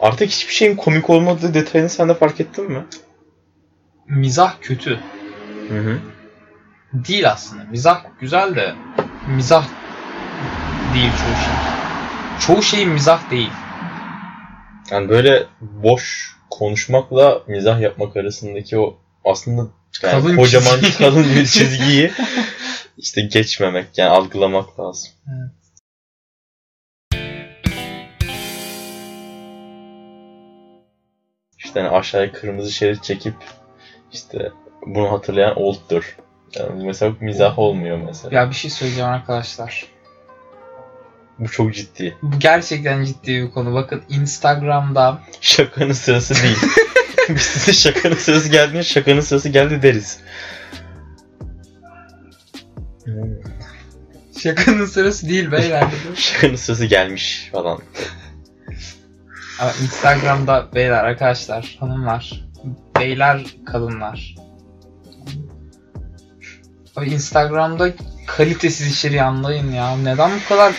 Artık hiçbir şeyin komik olmadığı detayını sen de fark ettin mi? Mizah kötü. Hı hı. Değil aslında. Mizah güzel de mizah değil çoğu şey. Çoğu şey mizah değil. Yani böyle boş konuşmakla mizah yapmak arasındaki o aslında yani Kalın kocaman çizgi. kalın bir çizgiyi işte geçmemek yani algılamak lazım. Evet. İşte hani aşağıya kırmızı şerit çekip işte bunu hatırlayan old'dur. Yani mesela mizah olmuyor mesela. Ya bir şey söyleyeceğim arkadaşlar. Bu çok ciddi. Bu gerçekten ciddi bir konu. Bakın Instagram'da Şakanın sırası değil. Biz size şakanın sırası geldiğinde şakanın sırası geldi deriz. şakanın sırası değil beyler. Şakanın sırası gelmiş falan. Instagram'da beyler arkadaşlar, hanımlar, beyler, kadınlar. Abi Instagram'da kalitesiz içeriği anlayın ya. Neden bu kadar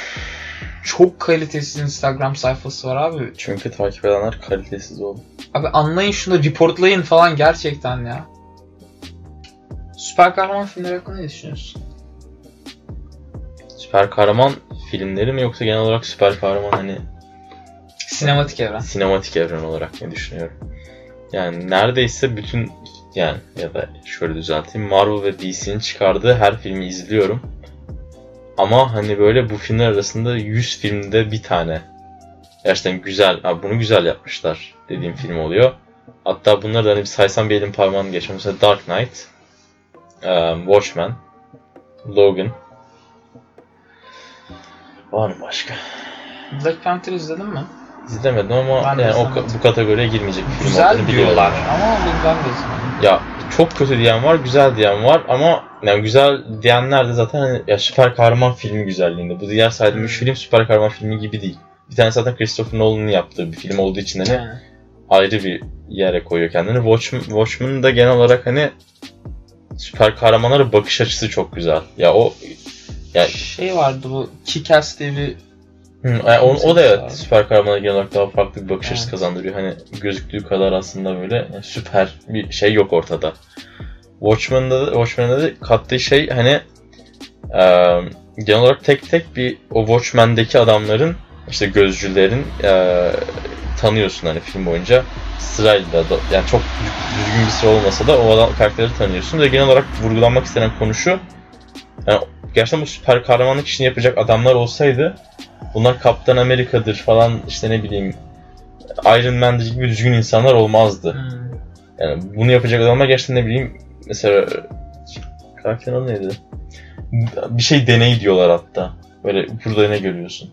çok kalitesiz Instagram sayfası var abi? Çünkü takip edenler kalitesiz oldu. Abi anlayın şunu, reportlayın falan gerçekten ya. Süper kahraman filmleri hakkında ne düşünüyorsun? Süper kahraman filmleri mi yoksa genel olarak süper kahraman hani Sinematik evren. sinematik evren olarak ne düşünüyorum? Yani neredeyse bütün yani ya da şöyle düzelteyim Marvel ve DC'nin çıkardığı her filmi izliyorum. Ama hani böyle bu filmler arasında 100 filmde bir tane gerçekten güzel, abi bunu güzel yapmışlar dediğim film oluyor. Hatta bunları da hani bir saysam bir elim parmağını geçiyor. Mesela Dark Knight, um, Watchmen, Logan. Var mı başka? Black Panther izledin mi? İzlemedim ama Ben yani o, bu kategoriye girmeyecek bir film Güzel olduğunu biliyorum. diyorlar ama ben de izlemedim. Ya çok kötü diyen var, güzel diyen var ama yani güzel diyenler de zaten hani ya süper kahraman filmi güzelliğinde. Bu diğer saydığım üç film süper kahraman filmi gibi değil. Bir tane zaten Christopher Nolan'ın yaptığı bir film olduğu için hani Yani. ayrı bir yere koyuyor kendini. Watchmen, Watchmen'ın da genel olarak hani süper kahramanlara bakış açısı çok güzel. Ya o ya Şey vardı bu Kick-Ass diye bir Hı, yani o, o da evet süper kahramana genel olarak daha farklı bir bakış açısı Evet. kazandırıyor. Hani gözüktüğü kadar aslında böyle yani süper bir şey yok ortada. Watchmen'da da, Watchmen'da da kattığı şey hani e, genel olarak tek tek bir o Watchmen'deki adamların işte gözcülerin e, tanıyorsun hani film boyunca sırayla da yani çok düzgün bir sıra olmasa da o adam karakterleri tanıyorsun ve genel olarak vurgulanmak istenen konu şu yani gerçekten bu süper kahramanlık işini yapacak adamlar olsaydı bunlar Kaptan Amerika'dır falan işte ne bileyim Iron Man'dir gibi düzgün insanlar olmazdı. Hmm. Yani bunu yapacak adamlar gerçekten ne bileyim mesela karakterin adı neydi? Bir şey deneyi diyorlar hatta. Böyle ne görüyorsun?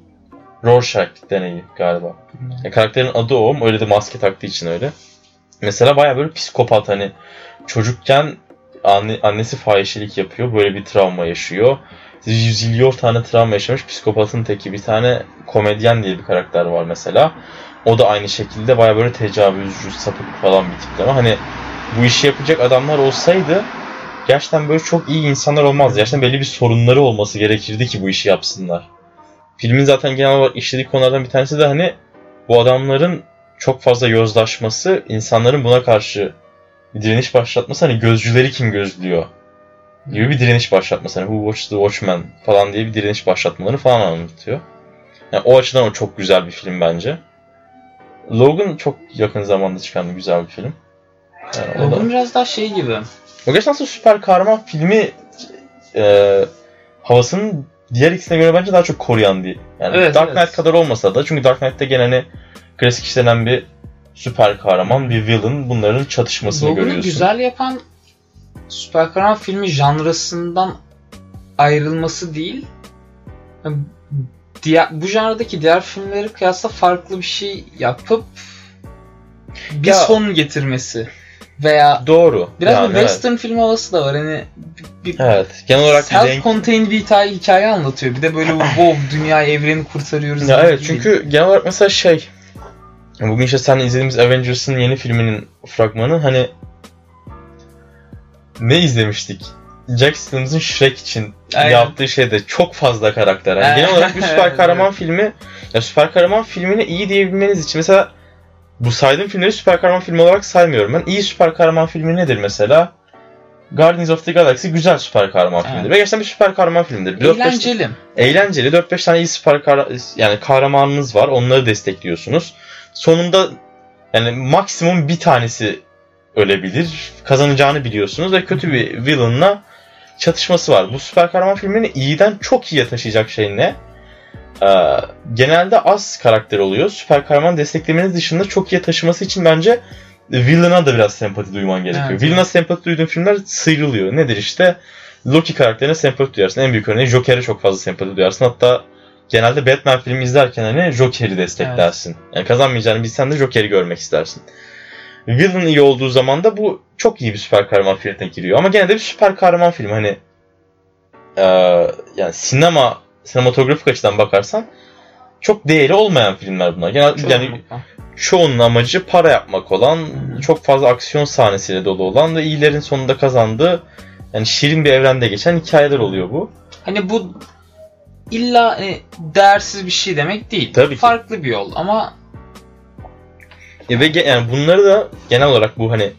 Rorschach deneyi galiba. Ya karakterin adı o öyle de maske taktığı için öyle. Mesela baya böyle psikopat hani çocukken anne, annesi fahişelik yapıyor. Böyle bir travma yaşıyor. Yüzilyor tane travma yaşamış psikopatın teki. Bir tane komedyen diye bir karakter var mesela. O da aynı şekilde baya böyle tecavüzcü, sapık falan bir tipleme. Hani bu işi yapacak adamlar olsaydı gerçekten böyle çok iyi insanlar olmazdı. Gerçekten belli bir sorunları olması gerekirdi ki bu işi yapsınlar. Filmin zaten genel olarak işlediği konulardan bir tanesi de hani bu adamların çok fazla yozlaşması, insanların buna karşı direniş başlatması. Hani gözcüleri kim gözlüyor gibi bir direniş başlatması. Hani Who Watched the Watchmen falan diye bir direniş başlatmaları falan anlatıyor. Yani o açıdan o çok güzel bir film bence. Logan çok yakın zamanda çıkan güzel bir film. Yani o da- Logan biraz daha şey gibi. o gerçekten aslında süper kahraman filmi e, havasının diğer ikisine göre bence daha çok koruyan bir. Yani Evet, Dark evet. Knight kadar olmasa da çünkü Dark Knight'te gene hani klasik işlenen bir süper kahraman, bir villain bunların çatışmasını Logan'ı görüyorsun. güzel yapan süper kahraman filmi janrasından ayrılması değil. Yani Diğer, bu janrdaki diğer filmleri kıyasla farklı bir şey yapıp bir Ya- son getirmesi. Veya Doğru. biraz Yani bir evet. western film havası da var. Hani bir, Evet. Genel olarak renk... self-contained bir hikaye, hikaye anlatıyor. Bir de böyle wow dünya evreni kurtarıyoruz. Ya evet değil. çünkü genel olarak mesela şey bugün işte seninle izlediğimiz Avengers'ın yeni filminin fragmanı hani ne izlemiştik? Jack Stevens'ın Shrek için Aynen. yaptığı şeyde çok fazla karakter. Yani genel olarak bir süper kahraman filmi ya süper kahraman filmini iyi diyebilmeniz için mesela bu saydığım filmleri süper kahraman filmi olarak saymıyorum ben. İyi süper kahraman filmi nedir mesela? Guardians of the Galaxy güzel süper kahraman Evet. filmidir. Ve gerçekten bir süper kahraman filmidir. 4-5 Eğlenceli. eğlenceli 4-5 tane iyi süper kahra- yani kahramanınız var. Onları destekliyorsunuz. Sonunda yani maksimum bir tanesi ölebilir. Kazanacağını biliyorsunuz ve kötü bir villain'la çatışması var. Bu süper kahraman filmini iyiden çok iyiye taşıyacak şey ne? Ee, genelde az karakter oluyor. Süper kahraman desteklemeniz dışında çok iyiye taşıması için bence villain'a da biraz sempati duyman gerekiyor. Evet. Villain'a sempati duyduğun filmler sıyrılıyor. Nedir işte? Loki karakterine sempati duyarsın. En büyük örneği Joker'e çok fazla sempati duyarsın. Hatta genelde Batman filmi izlerken hani Joker'i desteklersin. Yani kazanmayacağını bilsen de Joker'i görmek istersin. Villain iyi olduğu zaman da bu çok iyi bir süper kahraman filmine giriyor. Ama gene de bir süper kahraman film. Hani eee, yani sinema, sinematografik açıdan bakarsan çok değeri olmayan filmler bunlar. Genel, yani Çoğunlukla. çoğunun amacı para yapmak olan, Hı. çok fazla aksiyon sahnesiyle dolu olan ve iyilerin sonunda kazandığı yani şirin bir evrende geçen hikayeler oluyor bu. Hani bu illa hani değersiz bir şey demek değil. Tabii ki. Farklı bir yol ama E ve ge- yani bunları da genel olarak bu hani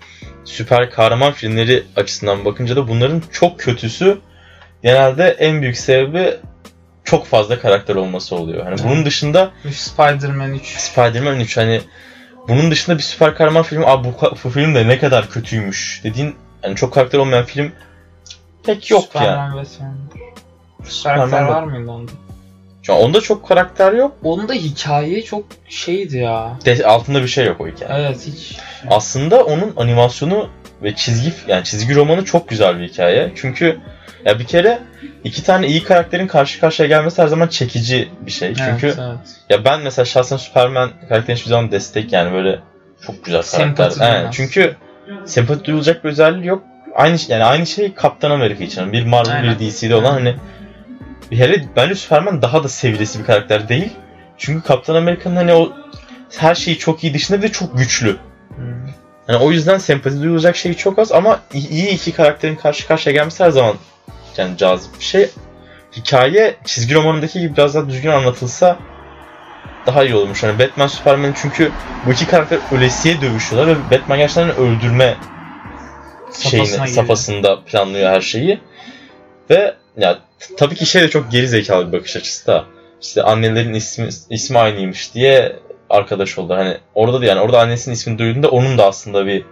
süper kahraman filmleri açısından bakınca da bunların çok kötüsü genelde en büyük sebebi çok fazla karakter olması oluyor. Hani bunun dışında Spider-Man 3 Spider-Man 3 hani bunun dışında bir süper kahraman filmi abi bu, bu film de ne kadar kötüymüş dediğin hani çok karakter olmayan film pek yok yani. Superman. Karakter Superman var mıydı onda? Şu an onda çok karakter yok. Onda hikaye çok şeydi ya. De- altında bir şey yok o hikaye. Evet hiç. Aslında onun animasyonu ve çizgi yani çizgi romanı çok güzel bir hikaye. Çünkü ya bir kere iki tane iyi karakterin karşı karşıya gelmesi her zaman çekici bir şey. Çünkü evet, evet. ya ben mesela şahsen Superman karakterini hiçbir zaman destek yani böyle çok güzel karakter. Sempati. Çünkü sempati duyulacak bir özelliği yok. Aynı yani aynı şey Kaptan Amerika için. Bir Marvel Aynen. bir DC'de olan hani hele bence Superman daha da sevilesi bir karakter değil. Çünkü Kaptan Amerika'nın hani o her şeyi çok iyi dışında bir de çok güçlü. Hmm. Yani o yüzden sempati duyulacak şey çok az ama iyi iki karakterin karşı karşıya gelmesi her zaman yani cazip bir şey. Hikaye çizgi romanındaki gibi biraz daha düzgün anlatılsa daha iyi olurmuş. Yani Batman, Superman çünkü bu iki karakter ölesiye dövüşüyorlar ve Batman gerçekten öldürme şeyini, Safhasına giriyor. safhasında planlıyor her şeyi. Ve ya tabii ki şey de çok geri zekalı bir bakış açısı da. İşte annelerin ismi ismi aynıymış diye arkadaş oldu. Hani orada da yani orada annesinin ismini duyduğunda onun da aslında bir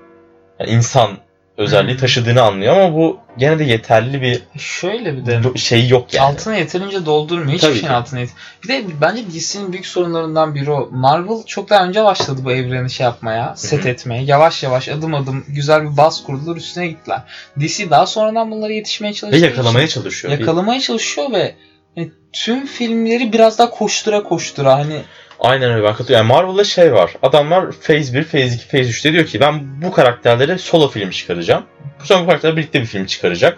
yani insan özelliği taşıdığını anlıyor ama bu gene de yeterli bir Şöyle bir de şey yok yani. altına yeterince doldurmuyor. Hiçbir Tabii şeyin ki. altına yet. Bir de bence DC'nin büyük sorunlarından biri o. Marvel çok daha önce başladı bu evreni şey yapmaya, set hı. etmeye. Yavaş yavaş adım adım güzel bir baz kurdular üstüne gittiler. DC daha sonradan bunlara yetişmeye Ve çalıştığı yakalamaya çalışıyor. yakalamaya çalışıyor ve hani tüm filmleri biraz daha koştura koştura hani Aynen öyle ben katılıyorum. Yani Marvel'da şey var. Adamlar Phase 1, Phase 2, Phase 3'te diyor ki ben bu karakterlere solo film çıkaracağım. Sonra bu karakterler birlikte bir film çıkaracak.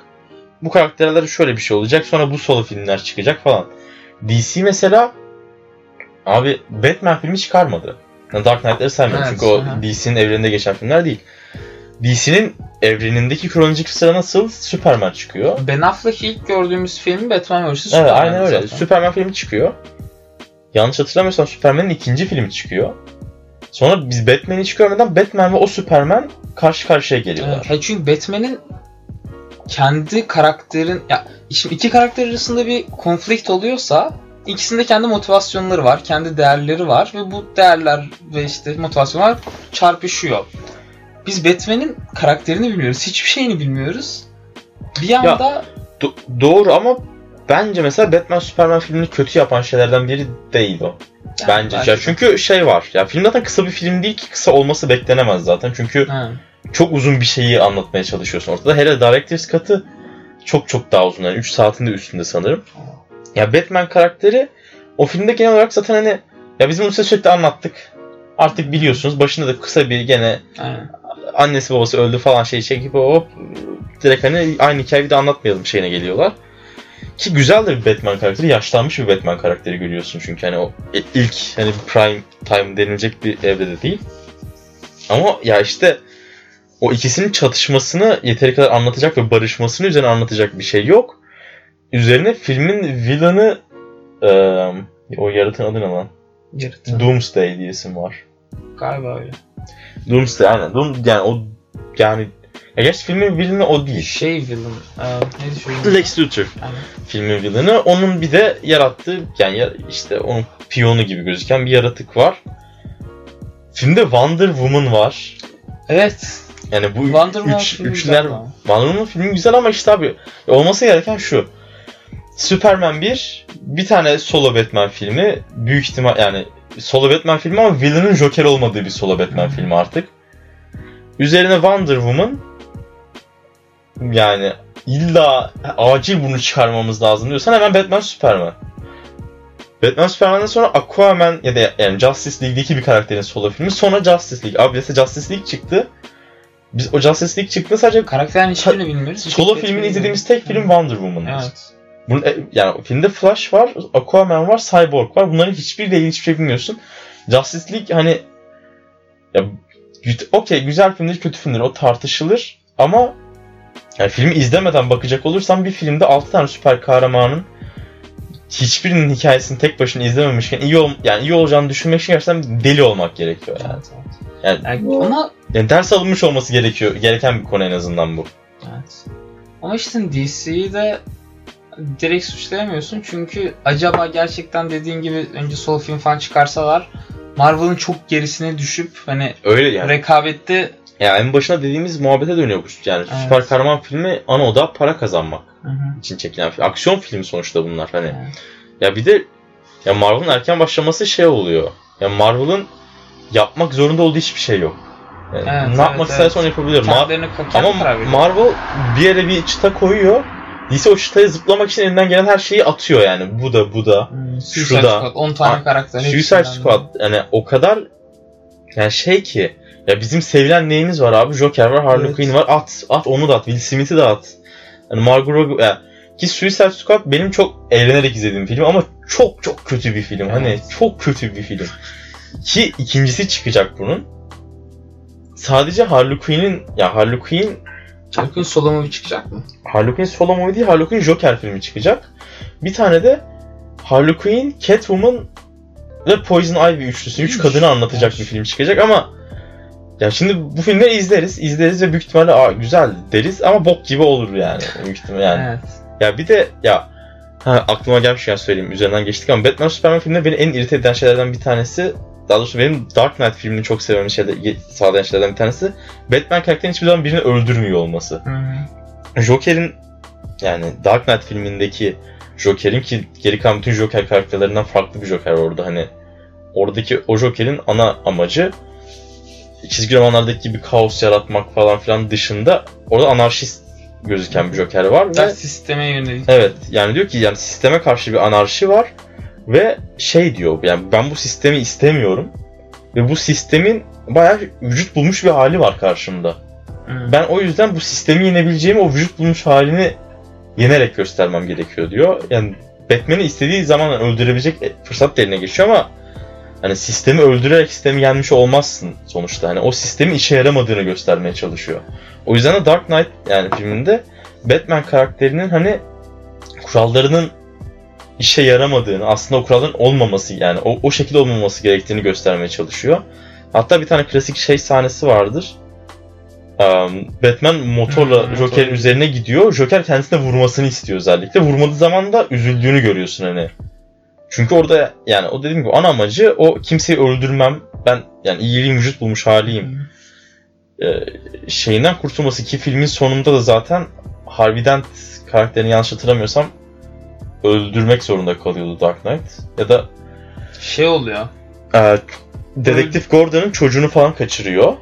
Bu karakterlere şöyle bir şey olacak. Sonra bu solo filmler çıkacak falan. DC mesela abi Batman filmi çıkarmadı. Yani Dark Knight'ları saymıyorum Evet, çünkü o. DC'nin evreninde geçen filmler değil. DC'nin evrenindeki kronolojik sıra nasıl? Superman çıkıyor. Ben Affleck ilk gördüğümüz film Batman vs Evet Superman. aynen öyle. zaten. Superman filmi çıkıyor. Yanlış hatırlamıyorsam Superman'in ikinci filmi çıkıyor. Sonra biz Batman'i hiç görmeden Batman ve o Superman karşı karşıya geliyorlar. Evet, çünkü Batman'in kendi karakterin ya şimdi iki karakter arasında bir konflikt oluyorsa ikisinde kendi motivasyonları var, kendi değerleri var ve bu değerler ve işte motivasyonlar çarpışıyor. Biz Batman'in karakterini bilmiyoruz, hiçbir şeyini bilmiyoruz. Bir anda Do- doğru ama bence mesela Batman Superman filmini kötü yapan şeylerden biri değil o. yani Bence. Ya çünkü şey var. Ya film zaten kısa bir film değil ki kısa olması beklenemez zaten. Çünkü Ha, çok uzun bir şeyi anlatmaya çalışıyorsun ortada. Hele Director's Cut'ı çok çok daha uzun. Yani 3 saatin de üstünde sanırım. Ya Batman karakteri o filmde genel olarak zaten hani ya biz bunu size sürekli anlattık. Artık biliyorsunuz. Başında da kısa bir gene aynen. annesi babası öldü falan şey çekip hop direkt hani aynı hikayeyi de anlatmayalım şeyine geliyorlar. Ki güzel de bir Batman karakteri. Yaşlanmış bir Batman karakteri görüyorsun çünkü hani o ilk hani prime time denilecek bir evrede değil. Ama ya işte o ikisinin çatışmasını yeteri kadar anlatacak ve barışmasını üzerine anlatacak bir şey yok. Üzerine filmin villain'ı eee, o yaratığın adı ne lan? Yaratı. Doomsday diye isim var. Galiba öyle. Doomsday aynen. Doom, yani o yani ya gerçi filmin villainı o değil. Şey villain. E, neydi şu villain? Lex Luthor Aynen. filmin villainı. Onun bir de yarattığı yani ya- işte onun piyonu gibi gözüken bir yaratık var. Filmde Wonder Woman var. Evet. Yani bu Wonder üç, filmi üçler güzel ama. Wonder Woman filmi güzel ama işte abi olması gereken şu. Superman 1 bir tane solo Batman filmi büyük ihtimal yani solo Batman filmi ama villain'ın Joker olmadığı bir solo Batman Hı. filmi artık. Üzerine Wonder Woman yani illa acil bunu çıkarmamız lazım diyorsan hemen Batman Superman. Batman Superman'dan sonra Aquaman ya da yani Justice League'deki bir karakterin solo filmi sonra Justice League. Abi mesela Justice League çıktı. Biz o Justice League çıktı sadece Karakterin hiçbirini bilmiyoruz. solo Hiçbir filmini filmi izlediğimiz tek film. Wonder Woman. Evet. Bunun, e, yani filmde Flash var, Aquaman var, Cyborg var. Bunların hiçbiriyle ilgili hiçbir şey bilmiyorsun. Justice League hani ya okey güzel filmdir, kötü filmdir o tartışılır ama yani filmi izlemeden bakacak olursan bir filmde 6 tane süper kahramanın hiçbirinin hikayesini tek başına izlememişken iyi ol yani iyi olacağını düşünmek için gerçekten deli olmak gerekiyor yani. Yani, Yani ama yani ders alınmış olması gerekiyor. Gereken bir konu en azından bu. evet. Ama işte DC'yi de direkt suçlayamıyorsun çünkü acaba gerçekten dediğin gibi önce solo film falan çıkarsalar Marvel'ın çok gerisine düşüp hani Öyle yani. rekabette Ya en başına dediğimiz muhabbete dönüyor bu. Yani Evet. süper kahraman filmi ana oda para kazanmak Hı hı. için çekilen film. Aksiyon filmi sonuçta bunlar hani. Evet. Ya bir de ya Marvel'ın erken başlaması şey oluyor. Ya Marvel'ın yapmak zorunda olduğu hiçbir şey yok. Yani Evet, ne evet, yapmak evet. isterse onu yapabilir. Ma- Kendilerine ka- kendi ama. Marvel bir yere bir çıta koyuyor. DC o çıtaya zıplamak için elinden gelen her şeyi atıyor yani. Bu da bu da. Hmm, Suicide şurada. Squad 10 tane karakter. Suicide Squad yani o kadar yani şey ki ya bizim sevilen neyimiz var abi? Joker var, Harley Evet. Quinn var. At, at onu da at. Will Smith'i de at. Yani Margot Robbie ya, ki Suicide Squad benim çok eğlenerek izlediğim film ama çok çok kötü bir film. Hani Evet. çok kötü bir film. Ki ikincisi çıkacak bunun. Sadece Harley Quinn'in ya Harley Quinn Bugün solo movie çıkacak mı? Harley Quinn solo movie değil, Harley Quinn Joker filmi çıkacak. Bir tane de Harley Quinn, Catwoman ve Poison Ivy üçlüsü. Üç kadını anlatacak bir film çıkacak ama ya şimdi bu filmleri izleriz, izleriz ve büyük ihtimalle Aa, güzel deriz ama bok gibi olur yani. Büyük ihtimalle yani. Evet. Ya bir de ya ha, aklıma gelmişken söyleyeyim üzerinden geçtik ama Batman Superman filminde beni en irite eden şeylerden bir tanesi daha doğrusu benim Dark Knight filmini çok sevmem şeyler, sağlayan şeylerden bir tanesi Batman karakterinin hiçbir zaman birini öldürmüyor olması. Hı hı. Joker'in yani Dark Knight filmindeki Joker'in ki geri kalan bütün Joker karakterlerinden farklı bir Joker orada hani oradaki o Joker'in ana amacı çizgi romanlardaki gibi kaos yaratmak falan filan dışında orada anarşist gözüken bir Joker var ve sisteme yönelik. evet yani diyor ki yani sisteme karşı bir anarşi var ve şey diyor yani ben bu sistemi istemiyorum ve bu sistemin bayağı vücut bulmuş bir hali var karşımda. Hı. Ben o yüzden bu sistemi yenebileceğimi o vücut bulmuş halini yenerek göstermem gerekiyor diyor. Yani Batman'i istediği zaman öldürebilecek fırsat da eline geçiyor ama hani sistemi öldürerek sistemi yenmiş olmazsın sonuçta. Hani o sistemin işe yaramadığını göstermeye çalışıyor. O yüzden de Dark Knight yani filminde Batman karakterinin hani kurallarının işe yaramadığını, aslında o kuralların olmaması yani o, o şekilde olmaması gerektiğini göstermeye çalışıyor. Hatta bir tane klasik şey sahnesi vardır. Um, Batman motorla Hmm, Joker'in üzerine gidiyor. Joker kendisine vurmasını istiyor özellikle. Vurmadığı zaman da üzüldüğünü görüyorsun hani. Çünkü orada yani o dediğim gibi ana amacı o kimseyi öldürmem. Ben yani iyiliğin vücut bulmuş haliyim Hı. e, şeyinden kurtulması ki filmin sonunda da zaten Harvey Dent karakterini yanlış hatırlamıyorsam öldürmek zorunda kalıyordu Dark Knight. Ya da Şey oluyor. e, Dedektif Gordon'ın çocuğunu falan kaçırıyor.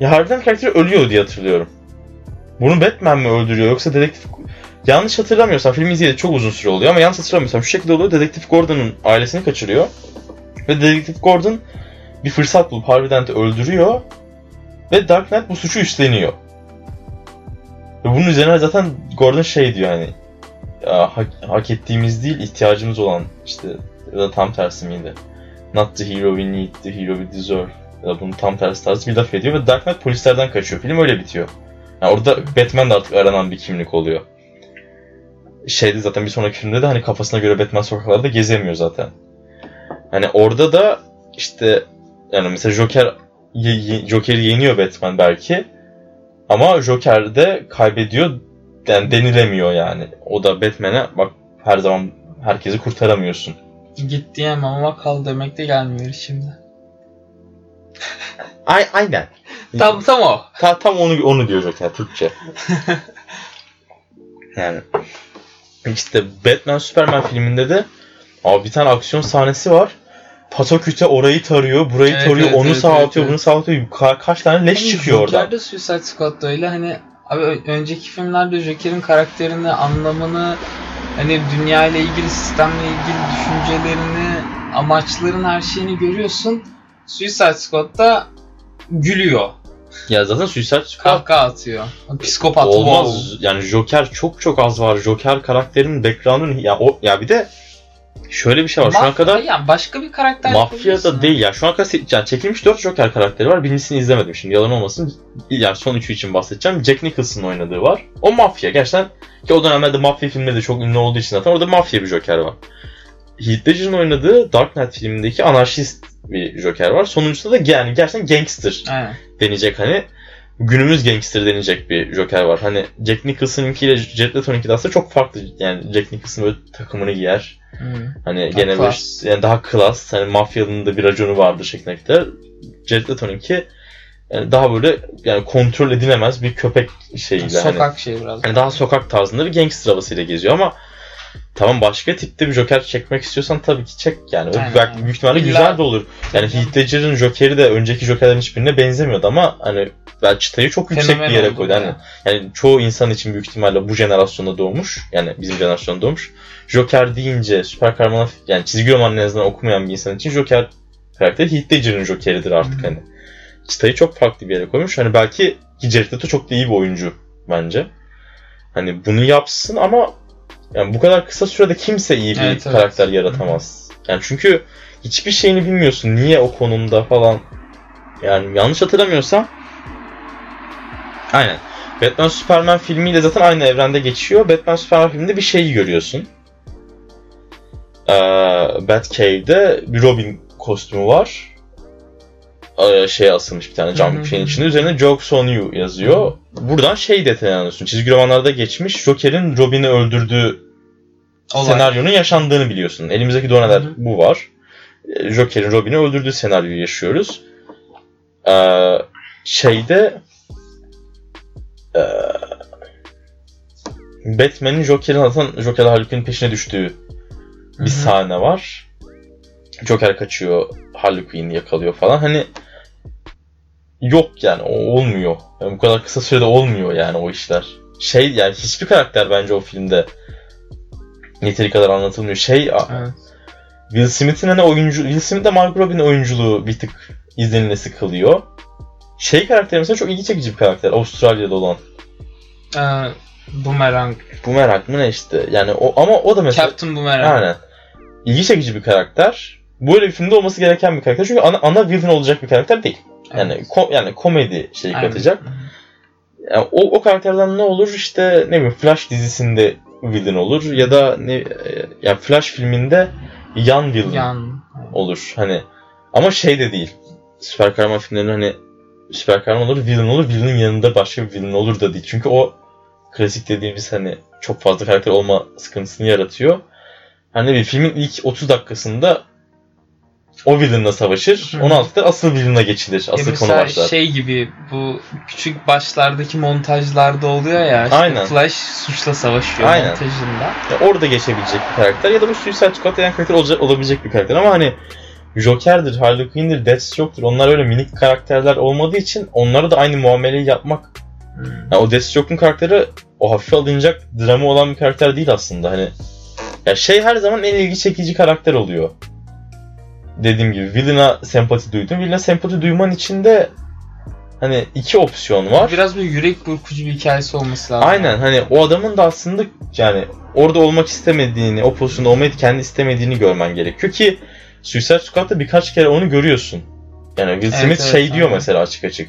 Ya Harvey Dent karakteri ölüyor diye hatırlıyorum. Bunu Batman mi öldürüyor yoksa dedektif... Yanlış hatırlamıyorsam film izleyeli çok uzun süre oluyor ama yanlış hatırlamıyorsam şu şekilde oluyor. Dedektif Gordon'un ailesini kaçırıyor. Ve Dedektif Gordon bir fırsat bulup Harvey Dent'i öldürüyor. Ve Dark Knight bu suçu üstleniyor. Ve bunun üzerine zaten Gordon şey diyor hani ya, hak, hak ettiğimiz değil ihtiyacımız olan işte ya da tam tersi miydi? Not the hero we need, the hero we deserve. Ya da bunun tam tersi tarzı bir laf ediyor ve Dark Knight polislerden kaçıyor. Film öyle bitiyor. Yani orada Batman de artık aranan bir kimlik oluyor. Şeyde zaten bir sonraki filmde de hani kafasına göre Batman sokaklarda gezemiyor zaten. Hani orada da işte yani mesela Joker Joker'i yeniyor Batman belki. Ama Joker de kaybediyor yani denilemiyor yani. O da Batman'e bak her zaman herkesi kurtaramıyorsun. Git diyemem ama kal demek de gelmiyor şimdi. Ay, aynen. Tam tam o. Ta, tam onu onu diyor Joker Türkçe. yani işte Batman Superman filminde de abi bir tane aksiyon sahnesi var. Pataküte orayı tarıyor, burayı Evet, tarıyor, evet, onu evet, sağa evet, atıyor, evet. bunu sağa atıyor. Ka- kaç tane leş Hani çıkıyor oradan. Joker'de Suicide Squad'da öyle hani abi önceki filmlerde Joker'in karakterini, anlamını, hani dünya ile ilgili, sistemle ilgili düşüncelerini, amaçların her şeyini görüyorsun. Suicide Squad'da gülüyor, Ya zaten Suicide Squad kahkaha atıyor. Psikopat olmaz. wow. Yani Joker çok çok az var. Joker karakterinin background'un ya o ya bir de şöyle bir şey var. Şu ana Mafya- kadar yani başka bir karakter Mafya da değil ya. Şu ana kadar yani çekilmiş 4 Joker karakteri var. Birincisini izlemedim şimdi yalan olmasın. Yani son üçü için bahsedeceğim. Jack Nicholson'ın oynadığı var. O mafya gerçekten ki o dönemlerde mafya filmleri de çok ünlü olduğu için zaten orada mafya bir Joker var. Heath Ledger'ın oynadığı Dark Knight filmindeki anarşist bir Joker var. Sonuncusunda da yani gerçekten gangster Aynen. Deneyecek hani günümüz gangster deneyecek bir Joker var. Hani Jack Nicholson'ınkiyle Jared Leto'nunki de aslında çok farklı. Yani Jack Nicholson böyle takımını giyer. Hmm. Hani Daha gene klas. bir yani daha klas, hani mafyanın da bir raconu vardır şeklinde. Jared Leto'nunki yani daha böyle yani kontrol edilemez bir köpek şeyiyle hani, Sokak şey biraz. hani daha sokak tarzında bir gangster havasıyla geziyor ama tamam başka tipte bir Joker çekmek istiyorsan tabii ki çek yani. Aynen, belki büyük ihtimalle İlla- güzel de olur. Yani Heath Ledger'ın Joker'i de önceki Joker'lerin hiçbirine benzemiyordu ama hani ben çıtayı çok yüksek Fenomen bir yere koydu. Hani ya. yani çoğu insan için büyük ihtimalle bu jenerasyonda doğmuş. Yani bizim jenerasyonda doğmuş. Joker deyince süper kahraman yani çizgi roman en azından okumayan bir insan için Joker karakteri Heath Ledger'ın Joker'idir artık Hı. hani. Çıtayı çok farklı bir yere koymuş. Hani belki ki Jared Leto çok da iyi bir oyuncu bence. Hani bunu yapsın ama yani bu kadar kısa sürede kimse iyi bir Evet, evet. karakter yaratamaz. Yani çünkü hiçbir şeyini bilmiyorsun. Niye o konumda falan. Yani yanlış hatırlamıyorsam Aynen. Batman Superman filmiyle zaten aynı evrende geçiyor. Batman Superman filminde bir şeyi görüyorsun. Ee, Batcave'de bir Robin kostümü var. Şey asılmış bir tane cam hı şeyin içinde. Üzerine Jokes on You yazıyor. Buradan şey detayını anlıyorsun. Çizgi romanlarda geçmiş Joker'in Robin'i öldürdüğü Olay. senaryonun yaşandığını biliyorsun. Elimizdeki doneler Hı hı. bu var. Ee, Joker'in Robin'i öldürdüğü senaryoyu yaşıyoruz. Ee, şeyde ee, Batman'in Joker'in zaten Joker'le Harley peşine düştüğü bir hı. sahne var. Joker kaçıyor, Harley Quinn'i yakalıyor falan. Hani yok yani o olmuyor. Yani bu kadar kısa sürede olmuyor yani o işler. Şey yani hiçbir karakter bence o filmde yeteri kadar anlatılmıyor. Şey Evet. Will Smith'in hani oyuncu Will Smith'le Margot Robbie'nin oyunculuğu bir tık izlenilesi kılıyor. Şey karakteri mesela çok ilgi çekici bir karakter. Avustralya'da olan. Ee, Boomerang. Boomerang mı ne işte. Yani o ama o da mesela Captain Boomerang. aynen. İlgi çekici bir karakter. Böyle bir filmde olması gereken bir karakter. Çünkü ana, ana villain olacak bir karakter değil. Yani Evet. ko- yani komedi şeyi Aynen. katacak. Yani o, o karakterden ne olur işte ne bileyim Flash dizisinde villain olur ya da ne e, yani Flash filminde yan villain Yan. olur. Hani ama şey de değil. Süper kahraman filmlerinde hani süper kahraman olur, villain olur, villain'ın yanında başka bir villain olur da değil. Çünkü o klasik dediğimiz hani çok fazla karakter olma sıkıntısını yaratıyor. Hani bir filmin ilk 30 dakikasında o villain'la savaşır. Hı hı. 16'da asıl villain'a geçilir. Asıl konu mesela başlar. şey gibi bu küçük başlardaki montajlarda oluyor ya işte Aynen. Flash suçla savaşıyor Aynen. montajında. Ya orada geçebilecek bir karakter ya da bu Suicide Squad'da yan karakter olacak, olabilecek bir karakter ama hani Joker'dir, Harley Quinn'dir, Deathstroke'dur onlar öyle minik karakterler olmadığı için onlara da aynı muameleyi yapmak Hmm. yani o Deathstroke'un karakteri o hafife alınacak drama olan bir karakter değil aslında hani ya şey her zaman en ilgi çekici karakter oluyor. Dediğim gibi villain'a sempati duydum. Villain'a sempati duyman için de hani iki opsiyon var. Biraz bir yürek burkucu bir hikayesi olması lazım. Aynen hani o adamın da aslında yani orada olmak istemediğini, o pozisyonda olmayı kendi istemediğini görmen gerekiyor ki Suicide Squad'da birkaç kere onu görüyorsun. Yani Will Evet, Smith evet, şey diyor aynen. mesela açık açık.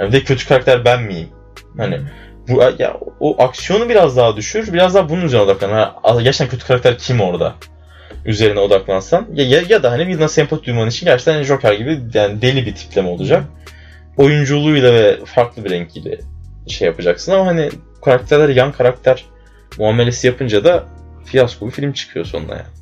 Yani bir de kötü karakter ben miyim? Hani bu ya o aksiyonu biraz daha düşür, biraz daha bunun üzerine odaklan. Ha, gerçekten kötü karakter kim orada? Üzerine odaklansan ya, ya, ya da hani bir sempati duyman için gerçekten Joker gibi yani deli bir tipleme olacak. Oyunculuğuyla ve farklı bir renkiyle şey yapacaksın ama hani karakterler yan karakter muamelesi yapınca da fiyasko bir film çıkıyor sonunda yani.